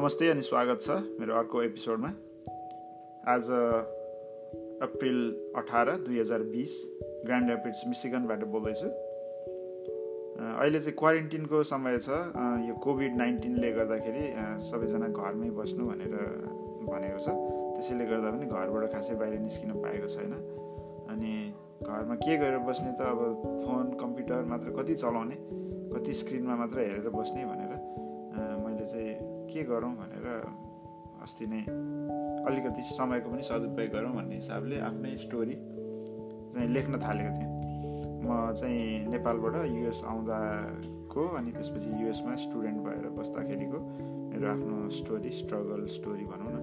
नमस्ते अनि स्वागत छ मेरो अर्को एपिसोडमा। आज अप्रिल अठार दुई हजार बिस ग्रान्ड ऱ्यापिड्स मिसिगनबाट बोल्दैछु। अहिले चाहिँ क्वारेन्टिनको समय छ। यो कोभिड नाइन्टिनले गर्दाखेरि सबैजना घरमै बस्नु भनेर भनेको छ। त्यसैले गर्दा पनि घरबाट खासै बाहिर निस्किन पाएको छैन। अनि घरमा के गरेर बस्ने त अब फोन कम्प्युटर मात्र कति चलाउने कति स्क्रिनमा मात्र हेरेर बस्ने भनेर के गरौँ भनेर अस्ति नै अलिकति समयको पनि सदुपयोग गरौँ भन्ने हिसाबले आफ्नै स्टोरी चाहिँ लेख्न थालेको थिएँ। म चाहिँ नेपालबाट युएस आउँदाको अनि त्यसपछि युएसमा स्टुडेन्ट भएर बस्दाखेरिको मेरो आफ्नो स्टोरी स्ट्रगल स्टोरी भनौँ न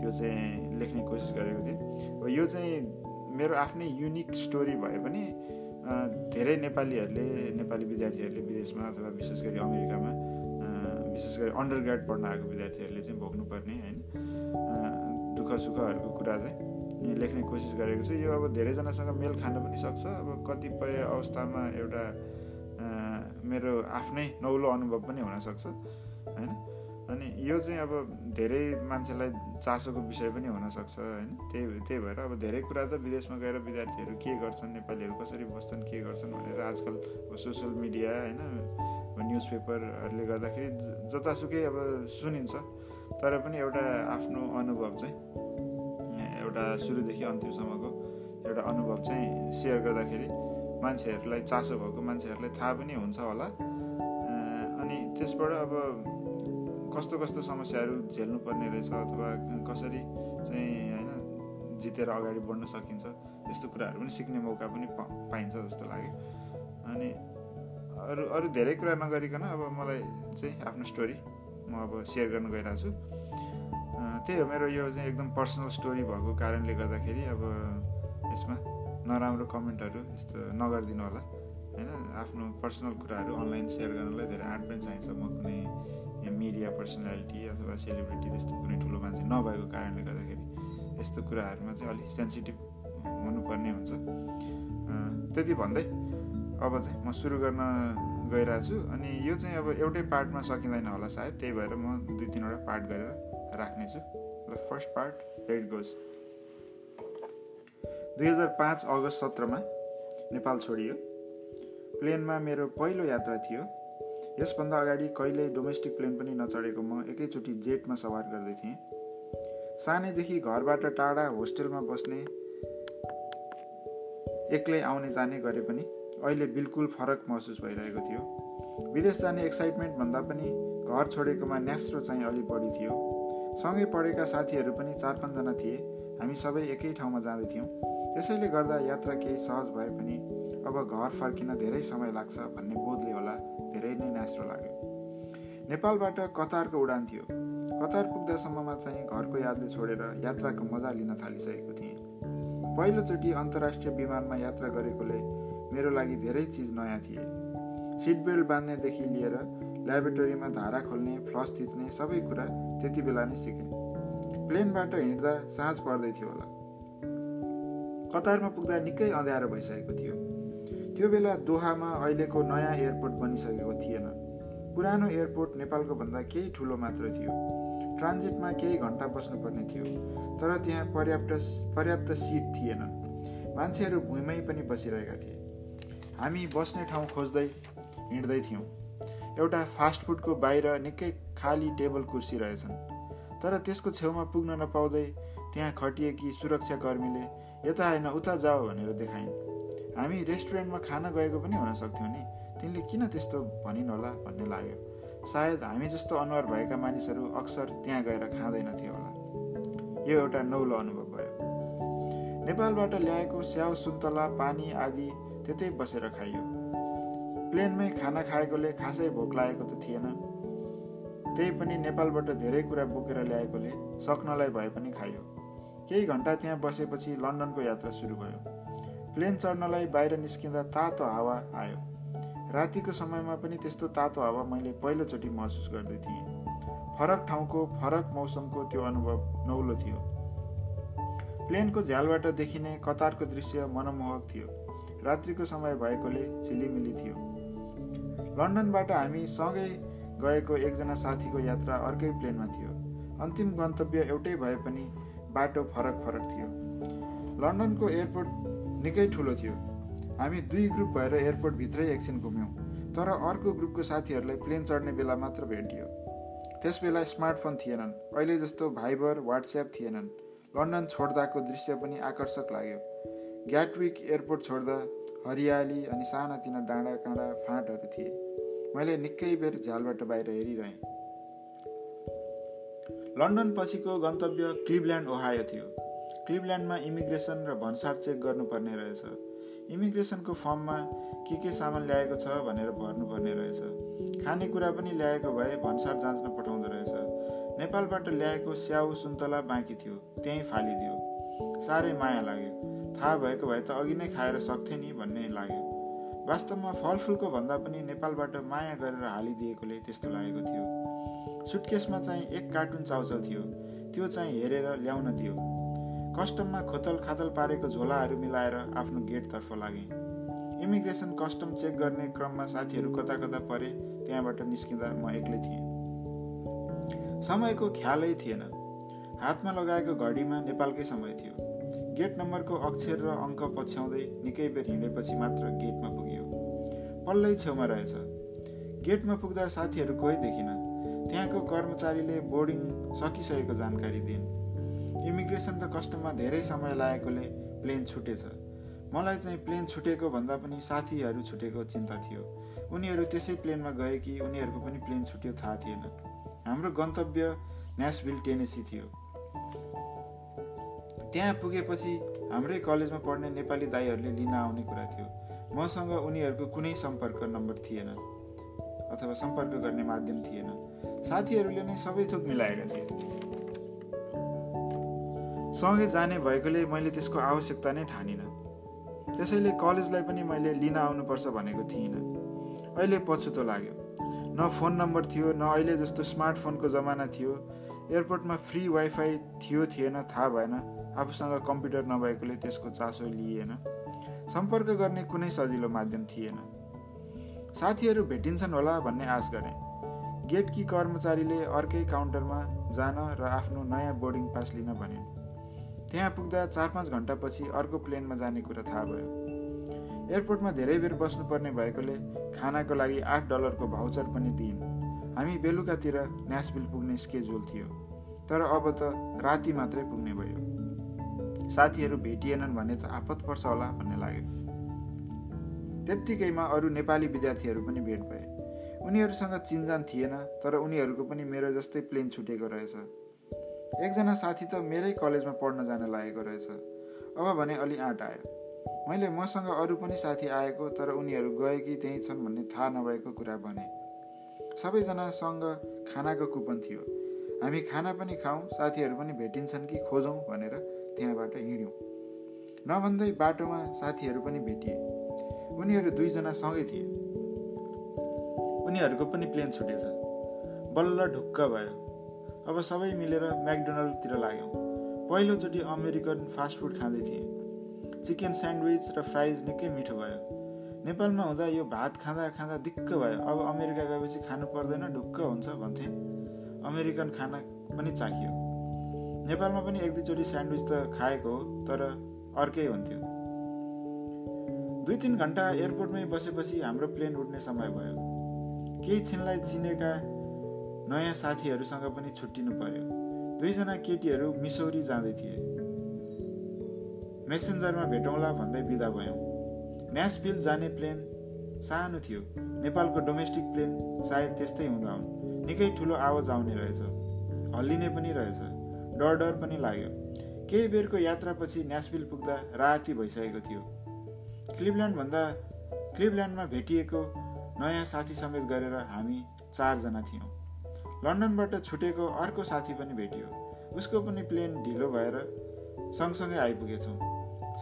त्यो चाहिँ लेख्ने कोसिस गरेको थिएँ। अब यो चाहिँ मेरो आफ्नै युनिक स्टोरी भए पनि धेरै नेपालीहरूले नेपाली विद्यार्थीहरूले विदेशमा अथवा विशेष गरी अमेरिकामा विशेष गरी अन्डर ग्राड पढ्न आएको विद्यार्थीहरूले चाहिँ भोग्नुपर्ने होइन? दुःख सुखहरूको कुरा चाहिँ लेख्ने कोसिस गरेको छु। यो अब धेरैजनासँग मेल खान पनि सक्छ। अब कतिपय अवस्थामा एउटा मेरो आफ्नै नौलो अनुभव पनि हुनसक्छ होइन? अनि यो चाहिँ अब धेरै मान्छेलाई चासोको विषय पनि हुनसक्छ होइन? त्यही त्यही भएर अब धेरै कुरा त विदेशमा गएर विद्यार्थीहरू के गर्छन् नेपालीहरू कसरी बस्छन् के गर्छन् भनेर आजकल सोसियल मिडिया होइन? न्युज पेपरहरूले गर्दाखेरि जतासुकै अब सुनिन्छ तर पनि एउटा आफ्नो अनुभव चाहिँ एउटा सुरुदेखि अन्तिमसम्मको एउटा अनुभव चाहिँ सेयर गर्दाखेरि मान्छेहरूलाई चासो भएको मान्छेहरूलाई थाहा पनि हुन्छ होला। अनि त्यसबाट अब कस्तो कस्तो समस्याहरू झेल्नु पर्ने रहेछ अथवा कसरी चाहिँ होइन जितेर अगाडि बढ्न सकिन्छ यस्तो कुराहरू पनि सिक्ने मौका पनि पाइन्छ जस्तो लाग्यो। अनि अरू अरू धेरै कुरा नगरिकन अब मलाई चाहिँ आफ्नो स्टोरी म अब सेयर गर्न गइरहेको छु। त्यही हो मेरो यो चाहिँ एकदम पर्सनल स्टोरी भएको कारणले गर्दाखेरि अब यसमा नराम्रो कमेन्टहरू यस्तो नगरिदिनु होला होइन? आफ्नो पर्सनल कुराहरू अनलाइन सेयर गर्नलाई धेरै आँट पनि चाहिन्छ म कुनै मिडिया पर्सनालिटी अथवा सेलिब्रिटी त्यस्तो कुनै ठुलो मान्छे नभएको कारणले गर्दाखेरि यस्तो कुराहरूमा चाहिँ अलिक सेन्सिटिभ हुनुपर्ने हुन्छ। त्यति भन्दै अब चाहिँ म सुरु गर्न गइरहेको छु। अनि यो चाहिँ अब एउटै पार्टमा सकिँदैन होला सायद त्यही भएर म दुई तिनवटा पार्ट गरेर राख्नेछु ल फर्स्ट पार्ट रेड गोज दुई हजार पाँच अगस्त सत्रमा नेपाल छोडियो। प्लेनमा मेरो पहिलो यात्रा थियो। यसभन्दा अगाडि कहिल्यै डोमेस्टिक प्लेन पनि नचढेको म एकैचोटि जेटमा सवार गर्दै थिएँ। सानैदेखि घरबाट टाढा होस्टेलमा बस्ने एक्लै आउने जाने गरे पनि अहिले बिल्कुल फरक महसुस भइरहेको थियो। विदेश जाने एक्साइटमेन्ट भन्दा पनि घर छोडेकोमा न्यास्रो चाहिँ अलिक बढी थियो। सँगै पढेका साथीहरू पनि चार पाँचजना थिए। हामी सबै एकै ठाउँमा जाँदैथ्यौँ। त्यसैले गर्दा यात्रा केही सहज भए पनि अब घर फर्किन धेरै समय लाग्छ भन्ने बोधले होला धेरै नै न्यास्रो लाग्यो। नेपालबाट कतारको उडान थियो। कतार पुग्दासम्ममा चाहिँ घरको यादले छोडेर यात्राको मजा लिन थालिसकेको थिएँ। पहिलोचोटि अन्तर्राष्ट्रिय विमानमा यात्रा गरेकोले मेरो लागि धेरै चिज नयाँ थिए। सिट बेल्ट बाँध्नेदेखि लिएर ल्याबोरेटरीमा धारा खोल्ने फ्लस थिच्ने सबै कुरा त्यति बेला नै सिकेँ। प्लेनबाट हिँड्दा साँझ पर्दै थियो होला। कतारमा पुग्दा निकै अँध्यारो भइसकेको थियो। त्यो बेला दोहामा अहिलेको नयाँ एयरपोर्ट बनिसकेको थिएन। पुरानो एयरपोर्ट नेपालको भन्दा केही ठुलो मात्र थियो। ट्रान्जिटमा केही घन्टा बस्नुपर्ने थियो तर त्यहाँ पर्याप्त पर्याप्त सिट थिएनन् मान्छेहरू भुइँमै पनि बसिरहेका थिए। हामी बस्ने ठाउँ खोज्दै हिँड्दै थियौँ। एउटा फास्ट फुडको बाहिर निकै खाली टेबल कुर्सी रहेछन्। तर त्यसको छेउमा पुग्न नपाउँदै त्यहाँ खटिएकी सुरक्षाकर्मीले यता होइन उता जाऊ भनेर देखाइन्। हामी रेस्टुरेन्टमा खान गएको पनि हुन सक्थ्यौँ नि। तिनले किन त्यस्तो भनिन् होला भन्ने लाग्यो। सायद हामी जस्तो अनुहार भएका मानिसहरू अक्सर त्यहाँ गएर खाँदैनथे होला। यो एउटा नौलो अनुभव भयो। नेपालबाट ल्याएको स्याउ सुन्तला पानी आदि त्यतै बसेर खाइयो। प्लेनमै खाना खाएकोले खासै भोक लागेको त थिएन। त्यही पनि नेपालबाट धेरै कुरा बोकेर ल्याएकोले सक्नलाई भए पनि खाइयो केही घन्टा त्यहाँ बसेपछि लन्डनको यात्रा सुरु भयो। प्लेन चढ्नलाई बाहिर निस्किँदा तातो हावा आयो। रातिको समयमा पनि त्यस्तो तातो हावा मैले पहिलोचोटि महसुस गर्दै थिएँ। फरक ठाउँको फरक मौसमको त्यो अनुभव नौलो थियो। प्लेनको झ्यालबाट देखिने कतारको दृश्य मनमोहक थियो। रात्रिको समय भएकोले झिलिमिली थियो। लन्डनबाट हामी सँगै गएको एकजना साथीको यात्रा अर्कै प्लेनमा थियो। अन्तिम गन्तव्य एउटै भए पनि बाटो फरक फरक थियो। लन्डनको एयरपोर्ट निकै ठुलो थियो। हामी दुई ग्रुप भएर एयरपोर्टभित्रै एकछिन घुम्यौँ तर अर्को ग्रुपको साथीहरूलाई प्लेन चढ्ने बेला मात्र भेटियो। त्यस बेला स्मार्टफोन थिएनन् अहिले जस्तो भाइबर वाट्सएप थिएनन्। लन्डन छोड्दाको दृश्य पनि आकर्षक लाग्यो। ग्याटविक एयरपोर्ट छोड्दा हरियाली अनि सानातिना डाँडा काँडा फाँटहरू थिए। मैले निकै बेर झ्यालबाट बाहिर हेरिरहेँ। लन्डन पछिको गन्तव्य क्लिभल्यान्ड ओहायो थियो। क्लिभल्यान्डमा इमिग्रेसन र भन्सार चेक गर्नुपर्ने रहेछ। इमिग्रेसनको फर्ममा के के सामान ल्याएको छ भनेर भर्नुपर्ने रहेछ। खानेकुरा पनि ल्याएको भए भन्सार जाँच्न पठाउँदो रहेछ। नेपालबाट ल्याएको स्याउ सुन्तला बाँकी थियो त्यहीँ फालिदियो। साह्रै माया लाग्यो। थाहा भएको भए त अघि नै खाएर सक्थेँ नि भन्ने लाग्यो। वास्तवमा फलफुलको भन्दा पनि नेपालबाट माया गरेर हालिदिएकोले त्यस्तो लागेको थियो। सुटकेसमा चाहिँ एक कार्टुन चाउचाउ थियो। त्यो चाहिँ हेरेर ल्याउन दियो। कस्टममा खोतल खातल पारेको झोलाहरू मिलाएर आफ्नो गेटतर्फ लागे। इमिग्रेसन कस्टम चेक गर्ने क्रममा साथीहरू कता कता परे त्यहाँबाट निस्किँदा म एक्लै थिएँ। समयको ख्यालै थिएन। हातमा लगाएको घडीमा नेपालकै समय थियो। गेट नम्बरको अक्षर र अङ्क पछ्याउँदै निकै बेर हिँडेपछि मात्र गेटमा पुग्यो। पल्लै छेउमा रहेछ। गेटमा पुग्दा साथीहरू कोही देखिन। त्यहाँको कर्मचारीले बोर्डिङ सकिसकेको जानकारी दिइन्। इमिग्रेसन र कस्टममा धेरै समय लागेकोले प्लेन छुटेछ। मलाई चाहिँ प्लेन छुटेको भन्दा पनि साथीहरू छुटेको चिन्ता थियो। उनीहरू त्यसै प्लेनमा गए कि उनीहरूको पनि प्लेन छुट्यो थाहा थिएन। हाम्रो गन्तव्य न्यासभिल टेनेसी थियो। त्यहाँ पुगेपछि हाम्रै कलेजमा पढ्ने नेपाली दाईहरूले लिन आउने कुरा थियो। मसँग उनीहरूको कुनै सम्पर्क नम्बर थिएन अथवा सम्पर्क गर्ने माध्यम थिएन। साथीहरूले नै सबै थोक मिलाएका थिए। सँगै जाने भएकोले मैले त्यसको आवश्यकता नै ठानिनँ। त्यसैले कलेजलाई पनि मैले लिन आउनुपर्छ भनेको थिइनँ। अहिले पछुतो लाग्यो। न फोन नम्बर थियो न अहिले जस्तो स्मार्टफोनको जमाना थियो एयरपोर्टमा फ्री वाइफाई थियो थिएन थाहा भएन। आफूसँग कम्प्युटर नभएकोले त्यसको चासो लिएन। सम्पर्क गर्ने कुनै सजिलो माध्यम थिएन। साथीहरू भेटिन्छन् होला भन्ने आश गरेँ। गेटकी कर्मचारीले अर्कै काउन्टरमा जान र आफ्नो नयाँ बोर्डिङ पास लिन भनिन्। त्यहाँ पुग्दा चार पाँच घन्टापछि अर्को प्लेनमा जाने कुरा थाहा भयो। एयरपोर्टमा धेरै बेर बस्नुपर्ने भएकोले खानाको लागि आठ डलरको भाउचर पनि दिइन्। हामी बेलुकातिर न्यासबिल पुग्ने स्केजुल थियो तर अब त राति मात्रै पुग्ने भयो। साथीहरू भेटिएनन् भने त आपत पर्छ होला भन्ने लाग्यो। त्यत्तिकैमा अरू नेपाली विद्यार्थीहरू पनि भेट भए। उनीहरूसँग चिन्जान थिएन तर उनीहरूको पनि मेरो जस्तै प्लेन छुटेको रहेछ। एकजना साथी त मेरै कलेजमा पढ्न जान लागेको रहेछ। अब भने अलि आँट आयो। मैले मसँग अरू पनि साथी आएको तर उनीहरू गए कि त्यहीँ छन् भन्ने थाहा नभएको कुरा भने। सबैजनासँग खानाको कुपन थियो। हामी खाना पनि खाउँ साथीहरू पनि भेटिन्छन् कि खोजौँ भनेर त्यहाँबाट हिँड्यौँ। नभन्दै बाटोमा साथीहरू पनि भेटिए। उनीहरू दुईजना सँगै थिए। उनीहरूको पनि प्लेन छुटेछ। बल्ल ढुक्क भयो। अब सबै मिलेर म्याकडोनल्डतिर लाग्यौँ। पहिलोचोटि अमेरिकन फास्टफुड खाँदै थिएँ। चिकन स्यान्डविच र फ्राइज निकै मिठो भयो। नेपालमा हुँदा यो भात खाँदा खाँदा दिक्क भयो। अब अमेरिका गएपछि खानु पर्दैन ढुक्क हुन्छ भन्थे। अमेरिकन खाना पनि चाखियो नेपालमा पनि एक दुईचोटि स्यान्डविच त खाएको हो तर अर्कै हुन्थ्यो। दुई तिन घन्टा एयरपोर्टमै बसेपछि हाम्रो प्लेन उड्ने समय भयो। केही छिनलाई चिनेका नयाँ साथीहरूसँग पनि छुट्टिनु पर्यो। दुईजना केटीहरू मिसौरी जाँदै थिए। मेसेन्जरमा भेटौँला भन्दै बिदा भयौँ। न्यासभिल जाने प्लेन सानो थियो। नेपालको डोमेस्टिक प्लेन सायद त्यस्तै हुँदा हुन्। निकै ठुलो आवाज आउने रहेछ। हल्लिने पनि रहेछ। डर डर पनि लाग्यो। केही बेरको यात्रापछि न्यासबिल पुग्दा राति भइसकेको थियो। क्लिभल्यान्डभन्दा क्लिभल्यान्डमा भेटिएको नयाँ साथी समेत गरेर हामी चारजना थियौँ। लन्डनबाट छुटेको अर्को साथी पनि भेटियो। उसको पनि प्लेन ढिलो भएर सँगसँगै आइपुगेछौँ।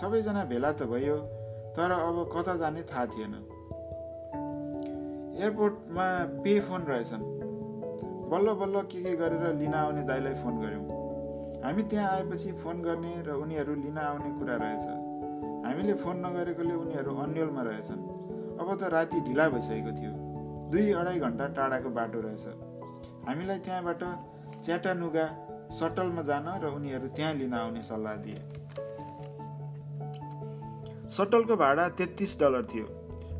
सबैजना भेला त भयो। तर अब कता जाने थाहा थिएन। एयरपोर्टमा पे फोन रहेछन्। बल्ल बल्ल के के गरेर लिन आउने दाईलाई फोन गऱ्यौँ। हामी त्यहाँ आएपछि फोन गर्ने र उनीहरू लिन आउने कुरा रहेछ। हामीले फोन नगरेकोले उनीहरू अन्यलमा रहेछन्। अब त राति ढिला भइसकेको थियो। दुई अढाई घन्टा टाढाको बाटो रहेछ। हामीलाई त्यहाँबाट च्याटानुगा सटलमा जान र उनीहरू त्यहाँ लिन आउने सल्लाह दिए। सटलको भाडा तेत्तिस डलर थियो।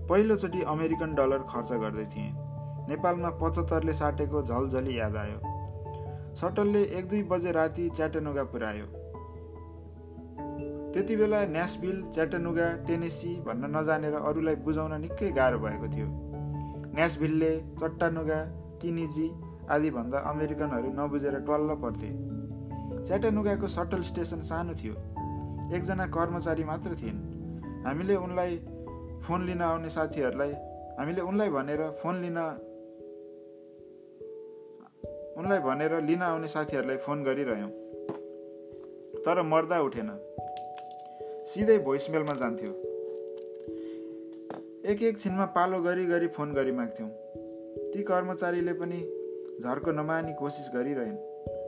पहिलोचोटि अमेरिकन डलर खर्च गर्दै थिएँ। नेपालमा पचहत्तरले साटेको झलझली याद आयो। सटलले एक दुई बजे राति च्याटनुगा पुर्यायो। त्यति बेला न्यासबिल च्याटनुगा टेनेसी भन्न नजानेर अरूलाई बुझाउन निकै गाह्रो भएको थियो। न्यासभिलले चट्टानुगा टिनिजी आदिभन्दा अमेरिकनहरू नबुझेर टल्ल पर्थे। च्याटनुगाको सटल स्टेसन सानो थियो। एकजना कर्मचारी मात्र थिइन्। हामीले उनलाई फोन लिन आउने साथीहरूलाई हामीले उनलाई भनेर फोन लिन उनलाई भनेर लिन आउने साथीहरूलाई फोन गरिरह्यौँ। तर मर्दा उठेन। सिधै भोइसमेलमा जान्थ्यो। एक एक छिनमा पालो गरी गरी फोन गरी माग्थ्यौँ ती कर्मचारीले पनि झर्को नमानी कोसिस गरिरहेन्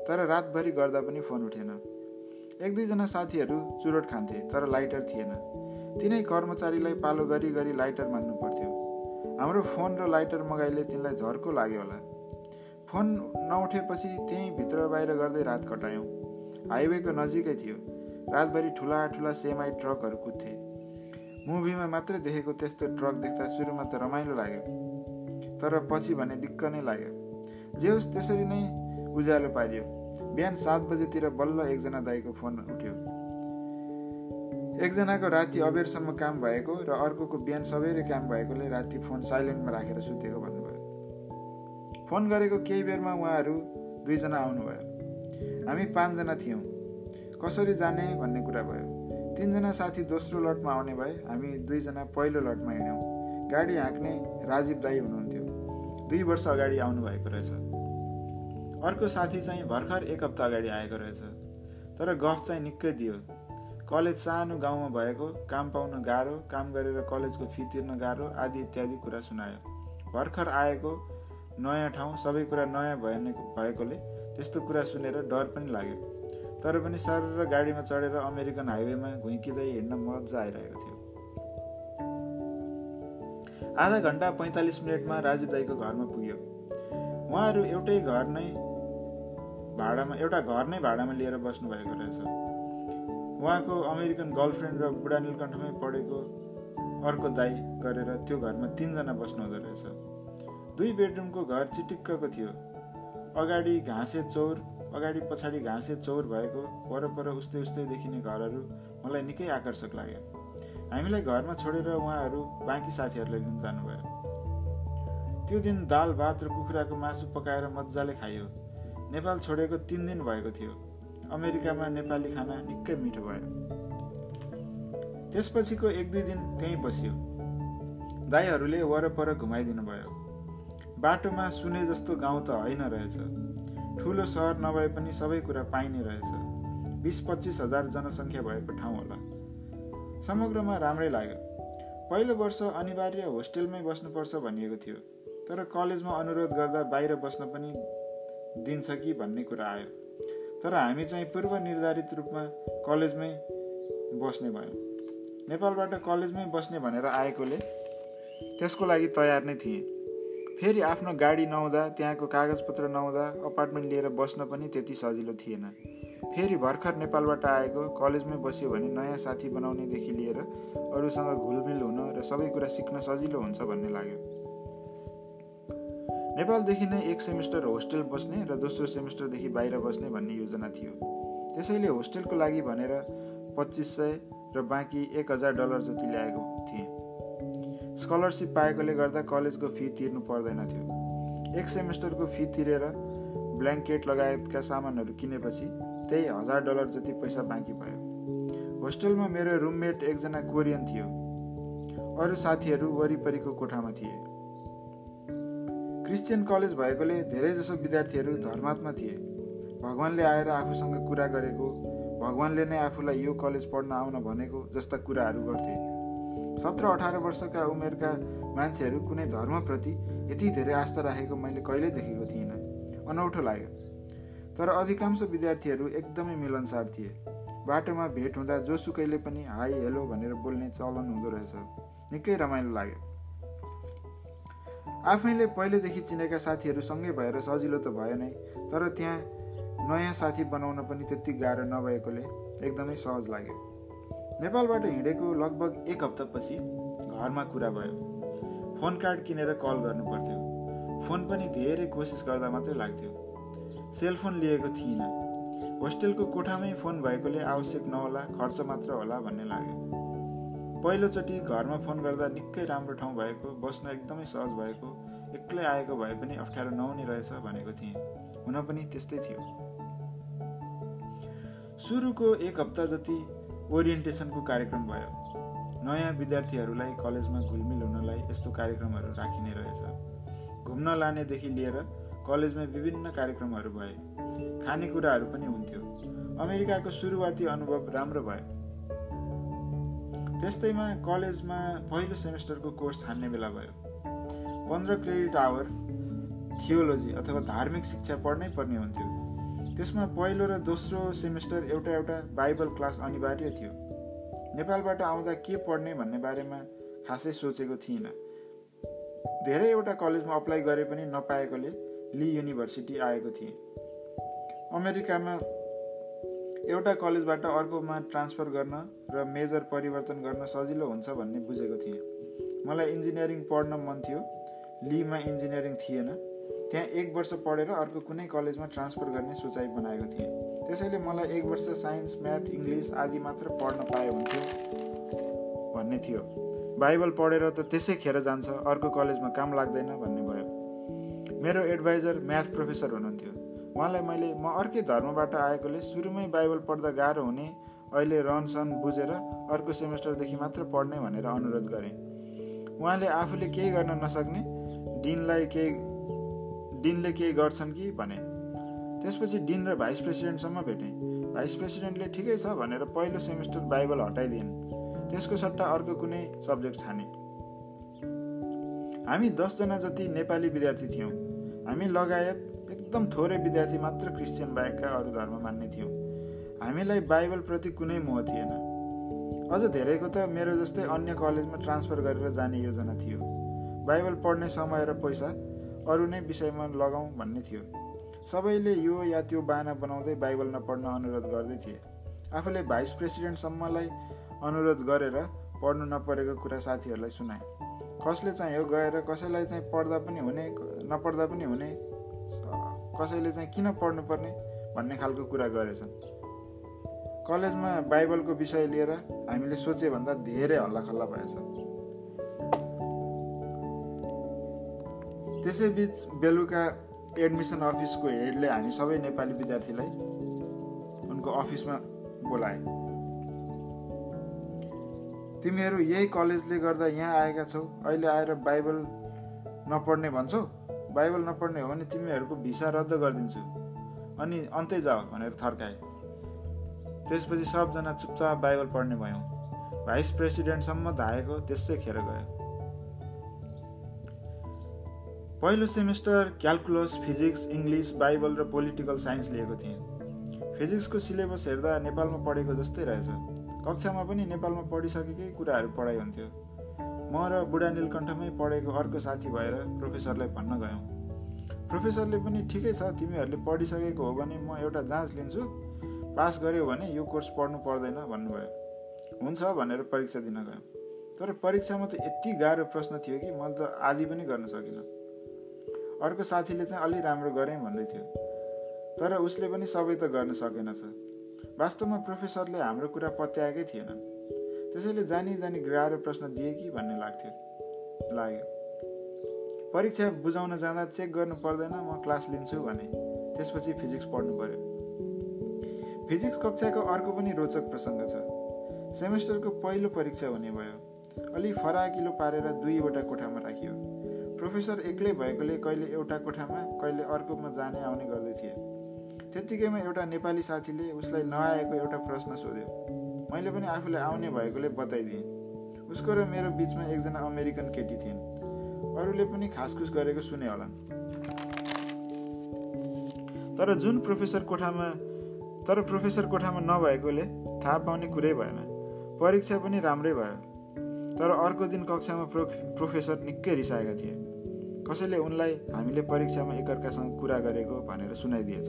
तर रातभरि गर्दा पनि फोन उठेन। एक दुईजना साथीहरू चुरोट खान्थे तर लाइटर थिएन। तिनै कर्मचारीलाई पालो गरी गरी लाइटर माग्नु पर्थ्यो। हाम्रो फोन र लाइटर मगाइले तिनलाई झर्को लाग्यो होला। फोन नउठेपछि त्यहीँ भित्र बाहिर गर्दै रात कटायौँ। हाइवेको नजिकै थियो। रातभरि ठुला ठुला सेमाई ट्रकहरू कुद्थे। मुभीमा मात्रै देखेको त्यस्तो ट्रक देख्दा सुरुमा त रमाइलो लाग्यो। तर पछि भने दिक्क नै लाग्यो। जे होस् त्यसरी नै उज्यालो पारियो। बिहान सात बजेतिर बल्ल एकजना दाईको फोन उठ्यो। एकजनाको राति अबेरसम्म काम भएको र अर्कोको बिहान सबैले काम भएकोले राति फोन साइलेन्टमा राखेर सुतेको भन्नुभयो। फोन गरेको केही बेरमा उहाँहरू दुईजना आउनुभयो। हामी पाँचजना थियौँ। कसरी जाने भन्ने कुरा भयो। तिनजना साथी दोस्रो लटमा आउने भए हामी दुईजना पहिलो लटमा हिँड्यौँ। गाडी हाँक्ने राजीव दाई हुनुहुन्थ्यो। दुई वर्ष अगाडि आउनुभएको रहेछ। अर्को साथी चाहिँ भर्खर एक हप्ता अगाडि आएको रहेछ। तर गफ चाहिँ निकै दियो। कलेज सानो गाउँमा भएको काम पाउन गाह्रो काम गरेर कलेजको फी तिर्न गाह्रो आदि इत्यादि कुरा सुनायो। भर्खर आएको नयाँ ठाउँ सबै कुरा नयाँ भए भएकोले त्यस्तो कुरा सुनेर डर पनि लाग्यो। तर पनि सर र गाडीमा चढेर अमेरिकन हाइवेमा घुइँकिँदै हिँड्न मजा आइरहेको थियो। आधा घन्टा पैँतालिस मिनटमा राजीव दाईको घरमा पुग्यो। उहाँहरू एउटै घर नै भाडामा एउटा घर नै भाडामा लिएर बस्नुभएको रहेछ। उहाँको अमेरिकन गर्लफ्रेन्ड र बुढा नीलकण्ठमै पढेको अर्को दाई गरेर त्यो घरमा तिनजना बस्नुहुँदो रहेछ। दुई बेडरुमको घर चिटिक्कको थियो। अगाडि घाँसे चौर अगाडि पछाडि घाँसे चौर भएको वरपर उस्तै उस्तै देखिने घरहरू मलाई निकै आकर्षक लाग्यो। हामीलाई घरमा छोडेर उहाँहरू बाँकी साथीहरूलाई लिन जानुभयो। त्यो दिन दाल भात र कुखुराको मासु पकाएर मजाले खाइयो। नेपाल छोडेको तिन दिन भएको थियो। अमेरिकामा नेपाली खाना निकै मिठो भयो। त्यसपछिको एक दुई दिन त्यहीँ बसियो। दाईहरूले वरपर घुमाइदिनु भयो। बाटोमा सुने जस्तो गाउँ त होइन रहेछ। ठुलो सहर नभए पनि सबै कुरा पाइने रहेछ। बिस पच्चिस हजार जनसङ्ख्या भएको ठाउँ होला। समग्रमा राम्रै लाग्यो। पहिलो वर्ष अनिवार्य होस्टेलमै बस्नुपर्छ भनिएको थियो। तर कलेजमा अनुरोध गर्दा बाहिर बस्न पनि दिन्छ कि भन्ने कुरा आयो। तर हामी चाहिँ पूर्व निर्धारित रूपमा कलेजमै बस्ने भयौँ। नेपालबाट कलेजमै बस्ने भनेर आएकोले त्यसको लागि तयार नै थिएँ। फेरि आफ्नो गाडी नहुँदा त्यहाँको कागजपत्र नहुँदा अपार्टमेन्ट लिएर बस्न पनि त्यति सजिलो थिएन। फेरि भर्खर नेपालबाट आएको कलेजमै बस्यो भने नयाँ साथी बनाउनेदेखि लिएर अरूसँग घुलमिल हुन र सबै कुरा सिक्न सजिलो हुन्छ भन्ने लाग्यो। नेपालदेखि नै एक सेमिस्टर होस्टेल बस्ने र दोस्रो सेमिस्टरदेखि बाहिर बस्ने भन्ने योजना थियो। त्यसैले होस्टेलको लागि भनेर पच्चिस सय र बाँकी एक हजार डलर जति ल्याएको थिएँ। स्कलरसिप पाएकोले गर्दा कलेजको फी तिर्नु पर्दैन थियो। एक सेमिस्टरको फी तिरेर ब्ल्याङ्केट लगायतका सामानहरू किनेपछि त्यही हजार डलर जति पैसा बाँकी भयो। होस्टेलमा मेरो रुममेट एकजना कोरियन थियो। अरू साथीहरू वरिपरिको कोठामा थिए। क्रिस्चियन कलेज भएकोले धेरैजसो विद्यार्थीहरू धर्मात्मा थिए। भगवान्ले आएर आफूसँग कुरा गरेको भगवान्ले नै आफूलाई यो कलेज पढ्न आउन भनेको जस्ता कुराहरू गर्थे। सत्र अठार वर्षका उमेरका मान्छेहरू कुनै धर्मप्रति यति धेरै आस्था राखेको मैले कहिल्यै देखेको थिइनँ। अनौठो लाग्यो। तर अधिकांश विद्यार्थीहरू एकदमै मिलनसार थिए। बाटोमा भेट हुँदा जोसुकैले पनि हाई हेलो भनेर बोल्ने चलन हुँदो रहेछ। निकै रमाइलो लाग्यो। आफैले पहिलेदेखि चिनेका साथीहरू सँगै भएर सजिलो त भयो नै तर त्यहाँ नयाँ साथी बनाउन पनि त्यति गाह्रो नभएकोले एकदमै सहज लाग्यो। नेपालबाट हिँडेको लगभग एक हप्तापछि घरमा कुरा भयो। फोन कार्ड किनेर कल गर्नु पर्थ्यो। फोन पनि धेरै कोसिस गर्दा मात्रै लाग्थ्यो। सेलफोन लिएको थिइनँ। होस्टेलको कोठामै फोन भएकोले आवश्यक नहोला खर्च मात्र होला भन्ने लाग्यो। पहिलोचोटि घरमा फोन गर्दा निकै राम्रो ठाउँ भएको बस्न एकदमै सहज भएको एक्लै आएको भए पनि अप्ठ्यारो नहुने रहेछ भनेको थिएँ। हुन पनि त्यस्तै थियो। सुरुको एक हप्ता जति ओरिएन्टेसनको कार्यक्रम भयो नयाँ विद्यार्थीहरूलाई कलेजमा घुलमिल हुनलाई यस्तो कार्यक्रमहरू राखिने रहेछ। घुम्न लानेदेखि लिएर कलेजमा विभिन्न कार्यक्रमहरू भए खानेकुराहरू पनि हुन्थ्यो। अमेरिकाको सुरुवाती अनुभव राम्रो भयो। त्यस्तैमा कलेजमा पहिलो सेमेस्टरको कोर्स छान्ने बेला भयो। पन्ध्र क्रेडिट आवर थियोलोजी अथवा धार्मिक शिक्षा पढ्नै पर्ने हुन्थ्यो। त्यसमा पहिलो र दोस्रो सेमेस्टर एउटा एउटा बाइबल क्लास अनिवार्य थियो। नेपालबाट आउँदा के पढ्ने भन्ने बारेमा खासै सोचेको थिइनँ। धेरैवटा कलेजमा अप्लाई गरे पनि नपाएकोले ली युनिभर्सिटी आएको थिएँ। अमेरिकामा एउटा कलेजबाट अर्कोमा ट्रान्सफर गर्न र मेजर परिवर्तन गर्न सजिलो हुन्छ भन्ने बुझेको थिएँ। मलाई इन्जिनियरिङ पढ्न मन थियो लीमा इन्जिनियरिङ थिएन। त्यहाँ एक वर्ष पढेर अर्को कुनै कलेजमा ट्रान्सफर गर्ने सोचाइ बनाएको थिएँ। त्यसैले मलाई एक वर्ष साइन्स म्याथ इङ्ग्लिस आदि मात्र पढ्न पाए हुन्थ्यो भन्ने थियो। बाइबल पढेर त त्यसै खेर जान्छ अर्को कलेजमा काम लाग्दैन भन्ने भयो। मेरो एडभाइजर म्याथ प्रोफेसर हुनुहुन्थ्यो। उहाँलाई मैले म अर्कै धर्मबाट आएकोले सुरुमै बाइबल पढ्दा गाह्रो हुने अहिले रहनसहन बुझेर अर्को सेमेस्टरदेखि मात्र पढ्ने भनेर अनुरोध गरेँ। उहाँले आफूले केही गर्न नसक्ने डिनलाई केही डिनले केही गर्छन् कि भने। त्यसपछि डिन र भाइस प्रेसिडेन्टसम्म भेटेँ। भाइस प्रेसिडेन्टले ठिकै छ भनेर पहिलो सेमिस्टर बाइबल हटाइदिइन् त्यसको सट्टा अर्को कुनै सब्जेक्ट छाने। हामी दसजना जति नेपाली विद्यार्थी थियौँ। हामी लगायत एकदम थोरै विद्यार्थी मात्र क्रिस्चियन बाहेकका अरू धर्म मान्ने थियौँ। हामीलाई बाइबलप्रति कुनै मोह थिएन। अझ धेरैको त मेरो जस्तै अन्य कलेजमा ट्रान्सफर गरेर जाने योजना थियो। बाइबल पढ्ने समय र पैसा अरू नै विषयमा लगाउँ भन्ने थियो। सबैले यो या त्यो बाना बनाउँदै बाइबल नपढ्न अनुरोध गर्दै थिए। आफूले भाइस प्रेसिडेन्टसम्मलाई अनुरोध गरेर पढ्नु नपरेको कुरा साथीहरूलाई सुनाए। कसले चाहिँ यो गएर कसैलाई चाहिँ पढ्दा पनि हुने नपढ्दा पनि हुने? कसैले चाहिँ किन पढ्नुपर्ने भन्ने खालको कुरा गरेछन्। कलेजमा बाइबलको विषय लिएर हामीले सोचेभन्दा धेरै हल्लाखल्ला भएछ त्यसैबिच बेलुका एडमिसन अफिसको हेडले हामी सबै नेपाली विद्यार्थीलाई उनको अफिसमा बोलाए। तिमीहरू यही कलेजले गर्दा यहाँ आएका छौ अहिले आएर बाइबल नपढ्ने भन्छौ? बाइबल नपढ्ने हो भने तिमीहरूको भिसा रद्द गरिदिन्छु। अनि अन्तै जाऊ भनेर थर्काए। त्यसपछि सबजना चुपचाप बाइबल पढ्ने भयौँ। भाइस प्रेसिडेन्टसम्म धाएको त्यसै खेर गयो। पहिलो semester calculus physics English Bible र पोलिटिकल साइन्स लिएको थिएँ। फिजिक्सको सिलेबस हेर्दा नेपालमा पढेको जस्तै रहेछ। कक्षामा पनि नेपालमा पढिसकेकै कुराहरू पढाइ हुन्थ्यो। म र बुढा नीलकण्ठमै पढेको अर्को साथी भएर प्रोफेसरलाई भन्न गयौँ। प्रोफेसरले पनि ठिकै छ तिमीहरूले पढिसकेको हो भने म एउटा जाँच लिन्छु। पास गऱ्यो भने यो कोर्स पढ्नु पर्दैन भन्नुभयो। हुन्छ भनेर परीक्षा दिन गयौँ। तर परीक्षामा त यति गाह्रो प्रश्न थियो कि मैले त आदि पनि गर्न सकिनँ। अर्को साथीले चाहिँ अलि राम्रो गरेँ भन्दै थियो। तर उसले पनि सबै त गर्न सकेनछ। वास्तवमा प्रोफेसरले हाम्रो कुरा पत्याएकै थिएनन्। त्यसैले जानी जानी गाह्रो प्रश्न दिए कि भन्ने लाग्थ्यो। लाग्यो। परीक्षा बुझाउन जाँदा चेक गर्नु पर्दैन म क्लास लिन्छु भने। त्यसपछि फिजिक्स पढ्नु पर्यो। फिजिक्स कक्षाको अर्को पनि रोचक प्रसङ्ग छ। सेमेस्टरको पहिलो परीक्षा हुने भयो। अलि फराकिलो पारेर दुईवटा कोठामा राखियो। प्रोफेसर एक्लै भएकोले कहिले एउटा कोठामा कहिले अर्कोमा जाने आउने गर्दै थिए। त्यत्तिकैमा एउटा नेपाली साथीले उसलाई नआएको एउटा प्रश्न सोध्यो। मैले पनि आफूलाई आउने भएकोले बताइदिएँ। उसको र मेरो बिचमा एकजना अमेरिकन केटी थिइन्। अरूले पनि खासखुस गरेको सुने होलान्। तर जुन प्रोफेसर कोठामा तर प्रोफेसर कोठामा नभएकोले थाहा पाउने कुरै भएन। परीक्षा पनि राम्रै भयो। तर अर्को दिन कक्षामा प्रो प्रोफेसर निकै रिसाएका थिए। कसैले उनलाई हामीले परीक्षामा एकअर्कासँग कुरा गरेको भनेर सुनाइदिएछ।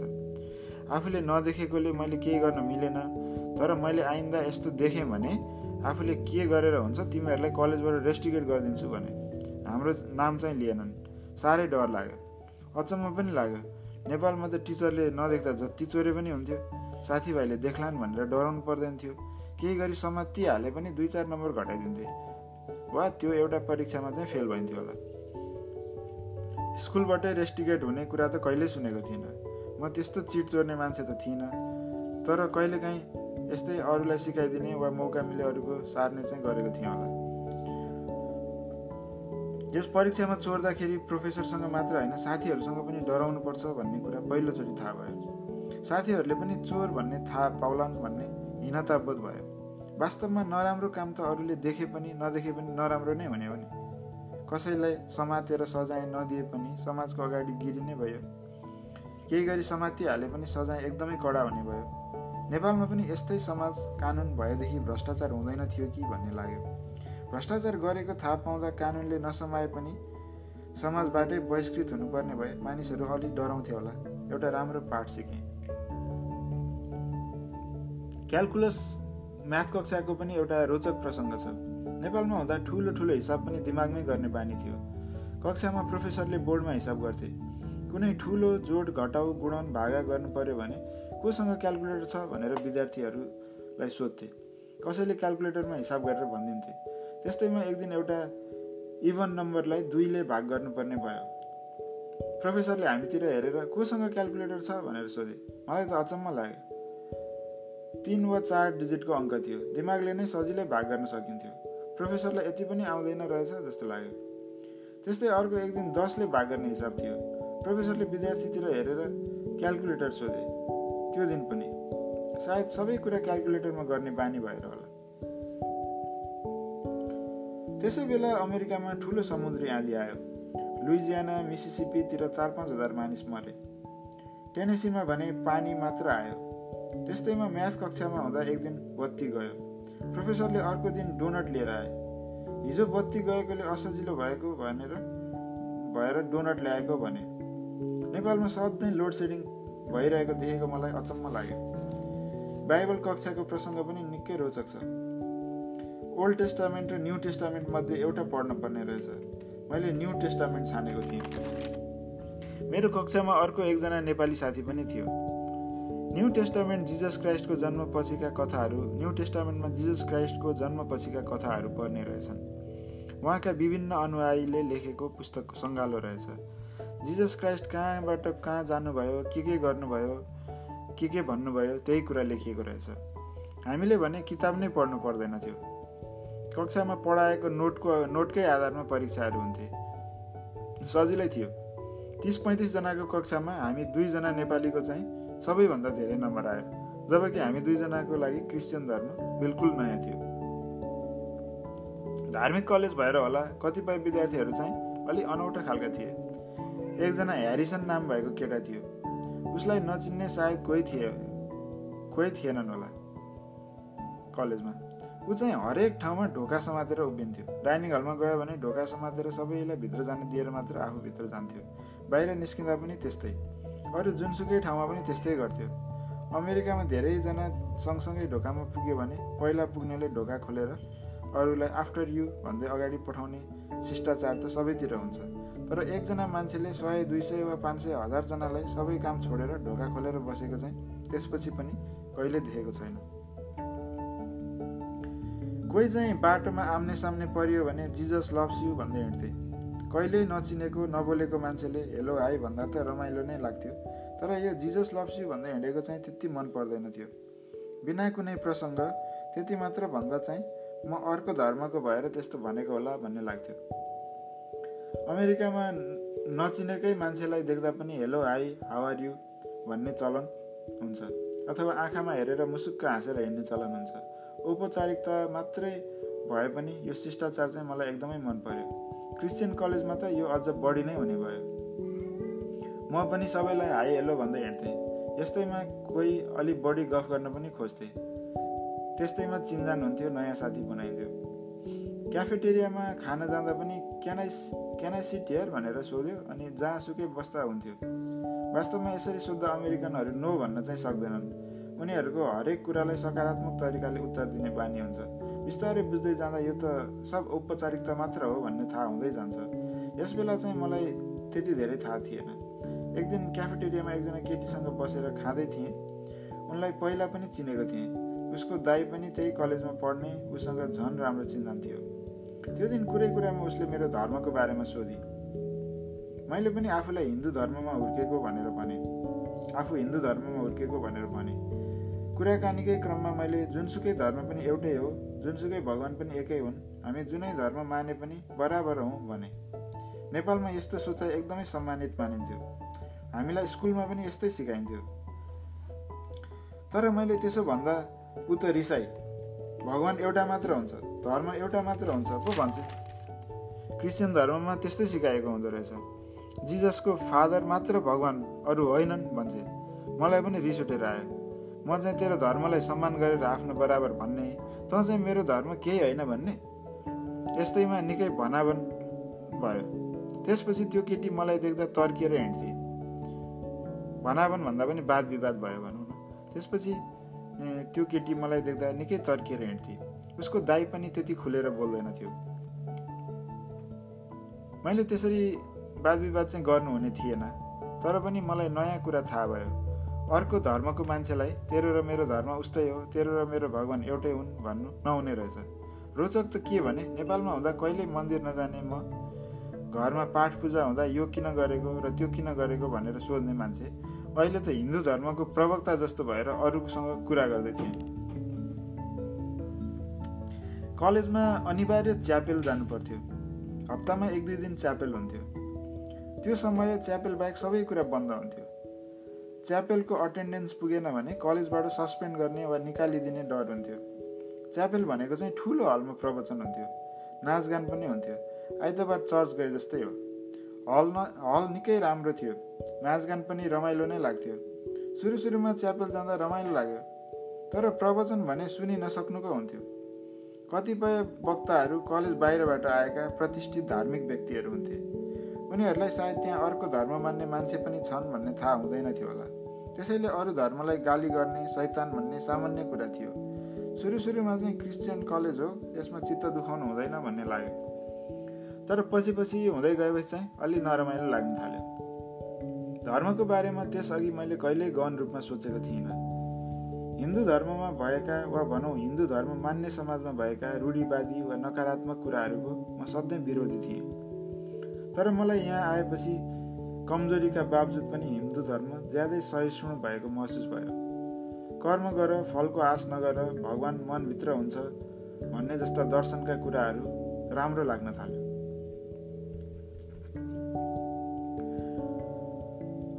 आफूले नदेखेकोले मैले केही गर्न मिलेन। तर मैले आइन्दा यस्तो देखेँ भने आफूले के गरेर हुन्छ तिमीहरूलाई कलेजबाट रेस्टिकेट गरिदिन्छु भने। हाम्रो नाम चाहिँ लिएनन्। साह्रै डर लाग्यो। अचम्म पनि लाग्यो। नेपालमा त टिचरले नदेख्दा जति चोरे पनि हुन्थ्यो। साथीभाइले देख्लान् भनेर डराउनु पर्दैन थियो। केही गरी समातिहाले पनि दुई चार नम्बर घटाइदिन्थे। वा त्यो एउटा परीक्षामा चाहिँ फेल भइन्थ्यो होला। स्कुलबाटै रेस्टिकेट हुने कुरा त कहिल्यै सुनेको थिइनँ। म त्यस्तो चिट चोर्ने मान्छे त थिइनँ। तर कहिलेकाहीँ यस्तै अरूलाई सिकाइदिने वा मौका मिले अरूको सार्ने चाहिँ गरेको थिएँ होला। यस परीक्षामा चोर्दाखेरि प्रोफेसरसँग मात्र होइन साथीहरूसँग पनि डराउनु पर्छ भन्ने कुरा पहिलोचोटि थाहा भयो। साथीहरूले पनि चोर भन्ने थाहा पाउलान् भन्ने हीनताबोध भयो। वास्तवमा नराम्रो काम त अरूले देखे पनि नदेखे पनि नराम्रो नै हुने हो नि। कसैलाई समातेर सजाय नदिए पनि समाजको अगाडि गिरी नै भयो। केही गरी समातिहाले पनि सजाय एकदमै कडा हुने भयो। नेपालमा पनि यस्तै समाज कानुन भएदेखि भ्रष्टाचार हुँदैन थियो कि भन्ने लाग्यो। भ्रष्टाचार गरेको थाहा पाउँदा कानुनले नसमाए पनि समाजबाटै बहिष्कृत हुनुपर्ने भए मानिसहरू अलिक डराउँथे होला। एउटा राम्रो पाठ सिके। क्यालकुलस म्याथ कक्षाको पनि एउटा रोचक प्रसङ्ग छ। नेपालमा हुँदा ठुलो ठुलो हिसाब पनि दिमागमै गर्ने बानी थियो। कक्षामा प्रोफेसरले बोर्डमा हिसाब गर्थे। कुनै ठुलो जोड घटाउ गुणन भागा गर्नु पर्यो भने कोसँग क्यालकुलेटर छ भनेर विद्यार्थीहरूलाई सोध्थे। कसैले क्यालकुलेटरमा हिसाब गरेर भनिदिन्थे। त्यस्तैमा एक दिन एउटा इभन नम्बरलाई दुईले भाग गर्नुपर्ने भयो। प्रोफेसरले हामीतिर हेरेर कोसँग क्यालकुलेटर छ? भनेर सोधे। मलाई त अचम्म लाग्यो। तिन वा चार डिजिटको अङ्क थियो। दिमागले नै सजिलै भाग गर्न सकिन्थ्यो। प्रोफेसरलाई यति पनि आउँदैन रहेछ जस्तो लाग्यो। त्यस्तै अर्को एक दिन दसले भाग गर्ने हिसाब थियो। प्रोफेसरले विद्यार्थीतिर हेरेर क्यालकुलेटर सोधे। त्यो दिन पनि। सायद सबै कुरा क्यालकुलेटरमा गर्ने बानी भएर होला। त्यसै बेला अमेरिकामा ठुलो समुद्री आँधी आयो। लुइजियाना मिसिसिपीतिर चार पाँच हजार मानिस मरे। टेनेसीमा भने पानी मात्र आयो। त्यस्तैमा म्याथ कक्षामा हुँदा एक दिन बत्ती गयो। प्रोफेसरले अर्को दिन डोनट लिएर आए। हिजो बत्ती गएकोले असजिलो भएको भनेर भएर डोनट ल्याएको भने। नेपालमा सधैँ लोड सेडिङ भइरहेको देखेको मलाई अचम्म लाग्यो। बाइबल कक्षाको प्रसङ्ग पनि निकै रोचक छ। ओल्ड टेस्टामेन्ट र न्यू टेस्टामेन्ट मध्ये एउटा पढ्न पर्ने रहेछ। मैले न्यू टेस्टामेन्ट छानेको थिएँ। मेरो कक्षामा अर्को एकजना नेपाली साथी पनि थियो। न्यू टेस्टामेन्ट जिजस क्राइस्टको जन्मपछिका कथाहरू न्यू टेस्टामेन्टमा जिजस क्राइस्टको जन्मपछिका कथाहरू पर्ने रहेछन्। उहाँका विभिन्न अनुयायीले लेखेको पुस्तकको सङ्गालो रहेछ। जिजस क्राइस्ट कहाँबाट कहाँ जानुभयो के के गर्नुभयो के के भन्नुभयो त्यही कुरा लेखिएको रहेछ। हामीले भने किताब नै पढ्नु पर्दैन थियो। कक्षामा पढाएको नोटको नोटकै आधारमा परीक्षाहरू हुन्थे। सजिलै थियो। तिस पैँतिसजनाको कक्षामा हामी दुईजना नेपालीको चाहिँ सबैभन्दा धेरै नम्बर आयो जबकि हामी दुईजनाको लागि क्रिस्चियन धर्म बिल्कुल नयाँ थियो। धार्मिक कलेज भएर होला कतिपय विद्यार्थीहरू चाहिँ अलि अनौठो खालका थिए। एकजना ह्यारिसन नाम भएको केटा थियो। उसलाई नचिन्ने सायद कोही थिए कोही थिएनन् होला। कलेजमा। ऊ चाहिँ हरेक ठाउँमा ढोका समातेर उभिन्थ्यो। डाइनिङ हलमा गयो भने ढोका समातेर सबैलाई भित्र जान दिएर मात्र आफू भित्र जान्थ्यो। बाहिर निस्किँदा पनि त्यस्तै। अरू जुनसुकै ठाउँमा पनि त्यस्तै गर्थ्यो। अमेरिकामा धेरैजना सँगसँगै ढोकामा पुग्यो भने पहिला पुग्नेले ढोका खोलेर अरूलाई आफ्टर यु भन्दै अगाडि पठाउने शिष्टाचार त सबैतिर हुन्छ। तर एकजना मान्छेले सय दुई सय वा पाँच सय हजारजनालाई सबै काम छोडेर ढोका खोलेर बसेको चाहिँ त्यसपछि पनि कहिले देखेको छैन। कोही चाहिँ बाटोमा आम्ने सामने परियो भने जिजस लभ्स यु भन्दै हिँड्थे। कहिल्यै नचिनेको नबोलेको मान्छेले हेलो हाई भन्दा त रमाइलो नै लाग्थ्यो। तर यो जिजस लभ्स यु भन्दै हिँडेको चाहिँ त्यति मन पर्दैन थियो। बिना कुनै प्रसङ्ग त्यति मात्र भन्दा चाहिँ म अर्को धर्मको भएर त्यस्तो भनेको होला भन्ने लाग्थ्यो। अमेरिकामा नचिनेकै मान्छेलाई देख्दा पनि हेलो हाई हाउ यु? भन्ने चलन हुन्छ। अथवा आँखामा हेरेर मुसुक्क हाँसेर हिँड्ने चलन हुन्छ। औपचारिकता मात्रै भए पनि यो शिष्टाचार चाहिँ मलाई एकदमै मन पर्यो। क्रिस्चियन कलेजमा त यो अझ बढी नै हुने भयो। म पनि सबैलाई हाई हेलो भन्दै हिँड्थेँ। यस्तैमा कोही अलिक बढी गफ गर्न पनि खोज्थे। त्यस्तैमा चिन्जान हुन्थ्यो नयाँ साथी बनाइन्थ्यो। क्याफेटेरियामा खान जाँदा पनि can I can I sit here भनेर सोध्यो अनि जहाँसुकै बस्दा हुन्थ्यो। वास्तवमा यसरी सोद्धा अमेरिकनहरू नो भन्न चाहिँ सक्दैनन्। उनीहरूको हरेक कुरालाई सकारात्मक तरिकाले उत्तर दिने बानी हुन्छ। बिस्तारै बुझ्दै जाँदा यो त सब औपचारिकता मात्र हो भन्ने थाहा हुँदै जान्छ। यस बेला चाहिँ मलाई त्यति धेरै थाहा थिएन। एक दिन क्याफेटेरियामा एकजना केटीसँग बसेर खाँदै थिएँ। उनलाई पहिला पनि चिनेको थिएँ। उसको दाई पनि त्यही कलेजमा पढ्ने उसँग झन् राम्रो चिन्जान थियो। त्यो दिन कुरै कुरामा उसले मेरो धर्मको बारेमा सोधी। मैले पनि आफूलाई हिन्दू धर्ममा हुर्केको भनेर भने। आफू हिन्दू धर्ममा हुर्केको भनेर भने। कुराकानीकै क्रममा मैले जुनसुकै धर्म पनि एउटै हो जुनसुकै भगवान् पनि एकै हुन् हामी जुनै धर्म माने पनि बराबर हौँ भने। नेपालमा यस्तो सोचाइ एकदमै सम्मानित मानिन्थ्यो। हामीलाई स्कुलमा पनि यस्तै सिकाइन्थ्यो। तर मैले त्यसो भन्दा ऊ त रिसाई भगवान् एउटा मात्र हुन्छ। धर्म एउटा मात्र हुन्छ। पो भन्छ। क्रिस्चियन धर्ममा त्यस्तै सिकाएको हुँदो रहेछ। जिजसको फादर मात्र भगवान् अरू होइनन् भन्छे। मलाई पनि रिस उठेर आयो। म चाहिँ तेरो धर्मलाई सम्मान गरेर आफ्नो बराबर भन्ने। त चाहिँ मेरो धर्म केही होइन भन्ने। यस्तैमा निकै भनाभन भयो। त्यसपछि त्यो केटी मलाई देख्दा तर्किएर हिँड्थे भनाभन भन्दा पनि वाद विवाद भयो भनौँ न। त्यसपछि त्यो केटी मलाई देख्दा निकै तर्किएर हिँड्थे उसको दाई पनि त्यति खुलेर बोल्दैन थियो। मैले त्यसरी वाद विवाद चाहिँ गर्नुहुने थिएन तर पनि मलाई नयाँ कुरा थाहा भयो। अर्को धर्मको मान्छेलाई तेरो र मेरो धर्म उस्तै हो तेरो र मेरो भगवान् एउटै हुन् भन्नु नहुने रहेछ। रोचक त के भने नेपालमा हुँदा कहिल्यै मन्दिर नजाने म घरमा पाठ पूजा हुँदा यो किन गरेको र त्यो किन गरेको भनेर सोध्ने मान्छे। अहिले त हिन्दू धर्मको प्रवक्ता जस्तो भएर अरूसँग कुरा गर्दै थिएँ। कलेजमा अनिवार्य च्यापेल जानु पर्थ्यो हप्तामा एक दुई दिन च्यापेल हुन्थ्यो। त्यो समय च्यापेल बाहेक सबै कुरा बन्द हुन्थ्यो। च्यापेलको अटेन्डेन्स पुगेन भने कलेजबाट सस्पेन्ड गर्ने वा निकालिदिने डर हुन्थ्यो। च्यापेल भनेको चाहिँ ठुलो हलमा प्रवचन हुन्थ्यो। नाचगान पनि हुन्थ्यो। आइतबार चर्च गए जस्तै हो। हल न हल निकै राम्रो थियो। नाचगान पनि रमाइलो नै लाग्थ्यो। सुरु सुरुमा च्यापेल जाँदा रमाइलो लाग्यो। तर प्रवचन भने सुनि नसक्नुको हुन्थ्यो। कतिपय वक्ताहरू कलेज बाहिरबाट आएका प्रतिष्ठित धार्मिक व्यक्तिहरू हुन्थे। उनीहरूलाई सायद त्यहाँ अर्को धर्म मान्ने मान्छे पनि छन् भन्ने थाहा हुँदैन थियो होला। त्यसैले अरू धर्मलाई गाली गर्ने सैतान भन्ने सामान्य कुरा थियो। सुरु सुरुमा चाहिँ क्रिस्चियन कलेज हो यसमा चित्त दुखाउनु हुँदैन भन्ने लाग्यो। तर पछि पछि हुँदै गएपछि चाहिँ अलि नरमाइलो लाग्न थाल्यो। धर्मको बारेमा त्यसअघि मैले कहिल्यै गहन रूपमा सोचेको थिइनँ। हिन्दू धर्ममा भएका वा भनौँ हिन्दू धर्म मान्ने समाजमा भएका रूढिवादी वा नकारात्मक कुराहरूको म सधैँ विरोधी थिएँ। तर मलाई यहाँ आएपछि कमजोरीका बावजुद पनि हिन्दू धर्म ज्यादै सहिष्णु भएको महसुस भयो। कर्म गर फलको आश नगर भगवान् मनभित्र हुन्छ भन्ने जस्ता दर्शनका कुराहरू राम्रो लाग्न थाल्यो।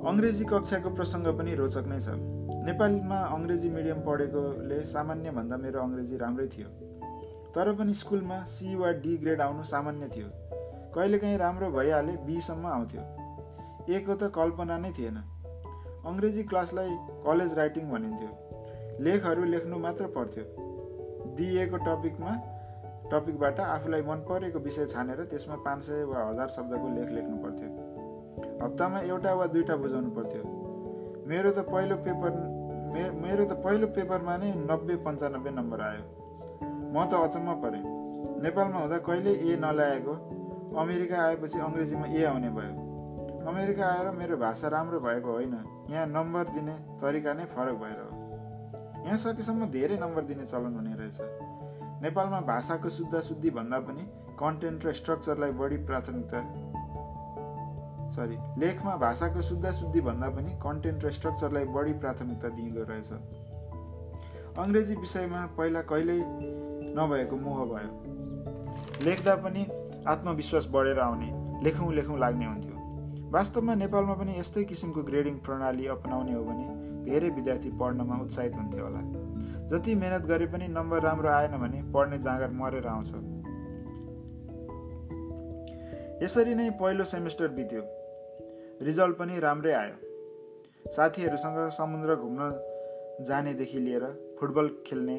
अङ्ग्रेजी कक्षाको प्रसङ्ग पनि रोचक नै छ। नेपालीमा अङ्ग्रेजी मिडियम पढेकोले सामान्यभन्दा मेरो अङ्ग्रेजी राम्रै थियो। तर पनि स्कुलमा सी वा डी ग्रेड आउनु सामान्य थियो। कहिलेकाहीँ राम्रो भइहाले बीसम्म आउँथ्यो। एको त कल्पना नै थिएन। अङ्ग्रेजी क्लासलाई कलेज राइटिङ भनिन्थ्यो। लेखहरू लेख्नु मात्र पर्थ्यो दिइएको टपिकमा टपिकबाट आफूलाई मन परेको विषय छानेर त्यसमा पाँच सय वा हजार शब्दको लेख लेख्नु पर्थ्यो हप्तामा एउटा वा दुईवटा बुझाउनु पर्थ्यो। मेरो त पहिलो पेपर मे मेरो त पहिलो पेपरमा नै नब्बे पन्चानब्बे नम्बर आयो। म त अचम्म परेँ। नेपालमा हुँदा कहिले ए नल्याएको? अमेरिका आएपछि अङ्ग्रेजीमा ए आउने भयो। अमेरिका आएर मेरो भाषा राम्रो भएको होइन। यहाँ नम्बर दिने तरिका नै फरक भएर हो। यहाँ सकेसम्म धेरै नम्बर दिने चलन हुने रहेछ। नेपालमा भाषाको शुद्ध शुद्धि भन्दा पनि कन्टेन्ट र स्ट्रक्चरलाई बढी प्राथमिकता सरी लेखमा भाषाको शुद्ध शुद्धि भन्दा पनि कन्टेन्ट र स्ट्रक्चरलाई बढी प्राथमिकता दिइँदो रहेछ। अङ्ग्रेजी विषयमा पहिला कहिल्यै नभएको मोह भयो। लेख्दा पनि आत्मविश्वास बढेर आउने लेखौँ लेखौँ लाग्ने हुन्थ्यो। वास्तवमा नेपालमा पनि यस्तै किसिमको ग्रेडिङ प्रणाली अपनाउने हो भने धेरै विद्यार्थी पढ्नमा उत्साहित हुन्थ्यो होला। जति मेहनत गरे पनि नम्बर राम्रो आएन भने पढ्ने जाँगर मरेर आउँछ। यसरी नै पहिलो सेमेस्टर बित्यो। रिजल्ट पनि राम्रै आयो। साथीहरूसँग समुद्र घुम्न जानेदेखि लिएर फुटबल खेल्ने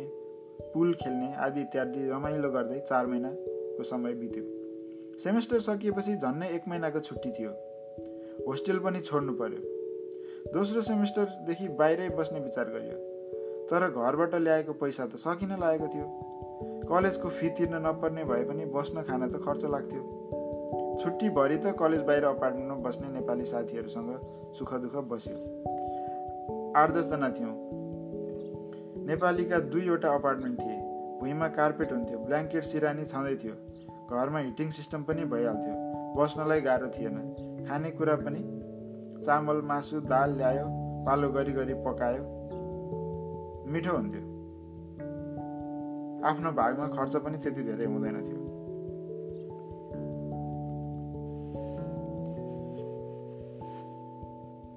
पुल खेल्ने आदि इत्यादि रमाइलो गर्दै चार महिना को समय बित्यो। सेमेस्टर सकिएपछि झन्नै एक महिनाको छुट्टी थियो। होस्टेल पनि छोड्नु पर्यो। दोस्रो सेमेस्टरदेखि बाहिरै बस्ने विचार गरियो। तर घरबाट ल्याएको पैसा त सकिन लागेको थियो। कलेजको फी तिर्न नपर्ने भए पनि बस्न खान त खर्च लाग्थ्यो। छुट्टीभरि त कलेज बाहिर अपार्टमेन्टमा बस्ने नेपाली साथीहरूसँग सुख दुःख बस्यो। आठ दसजना थियौँ। नेपालीका दुईवटा अपार्टमेन्ट थिए। भुइँमा कार्पेट हुन्थ्यो ब्ल्याङ्केट सिरानी छँदै थियो। घरमा हिटिङ सिस्टम पनि भइहाल्थ्यो। बस्नलाई गाह्रो थिएन। खानेकुरा पनि चामल मासु दाल ल्यायो पालो गरी गरी पकायो। मिठो हुन्थ्यो। आफ्नो भागमा खर्च पनि त्यति धेरै हुँदैन थियो।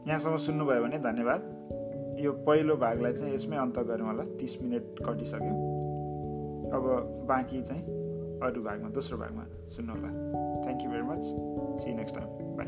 यहाँसम्म सुन्नुभयो भने धन्यवाद। यो पहिलो भागलाई चाहिँ यसमै अन्त गरौँ होला तिस मिनट कटिसक्यो। अब बाँकी चाहिँ अरू भागमा दोस्रो भागमा सुन्नु होला। Thank you very much see next time bye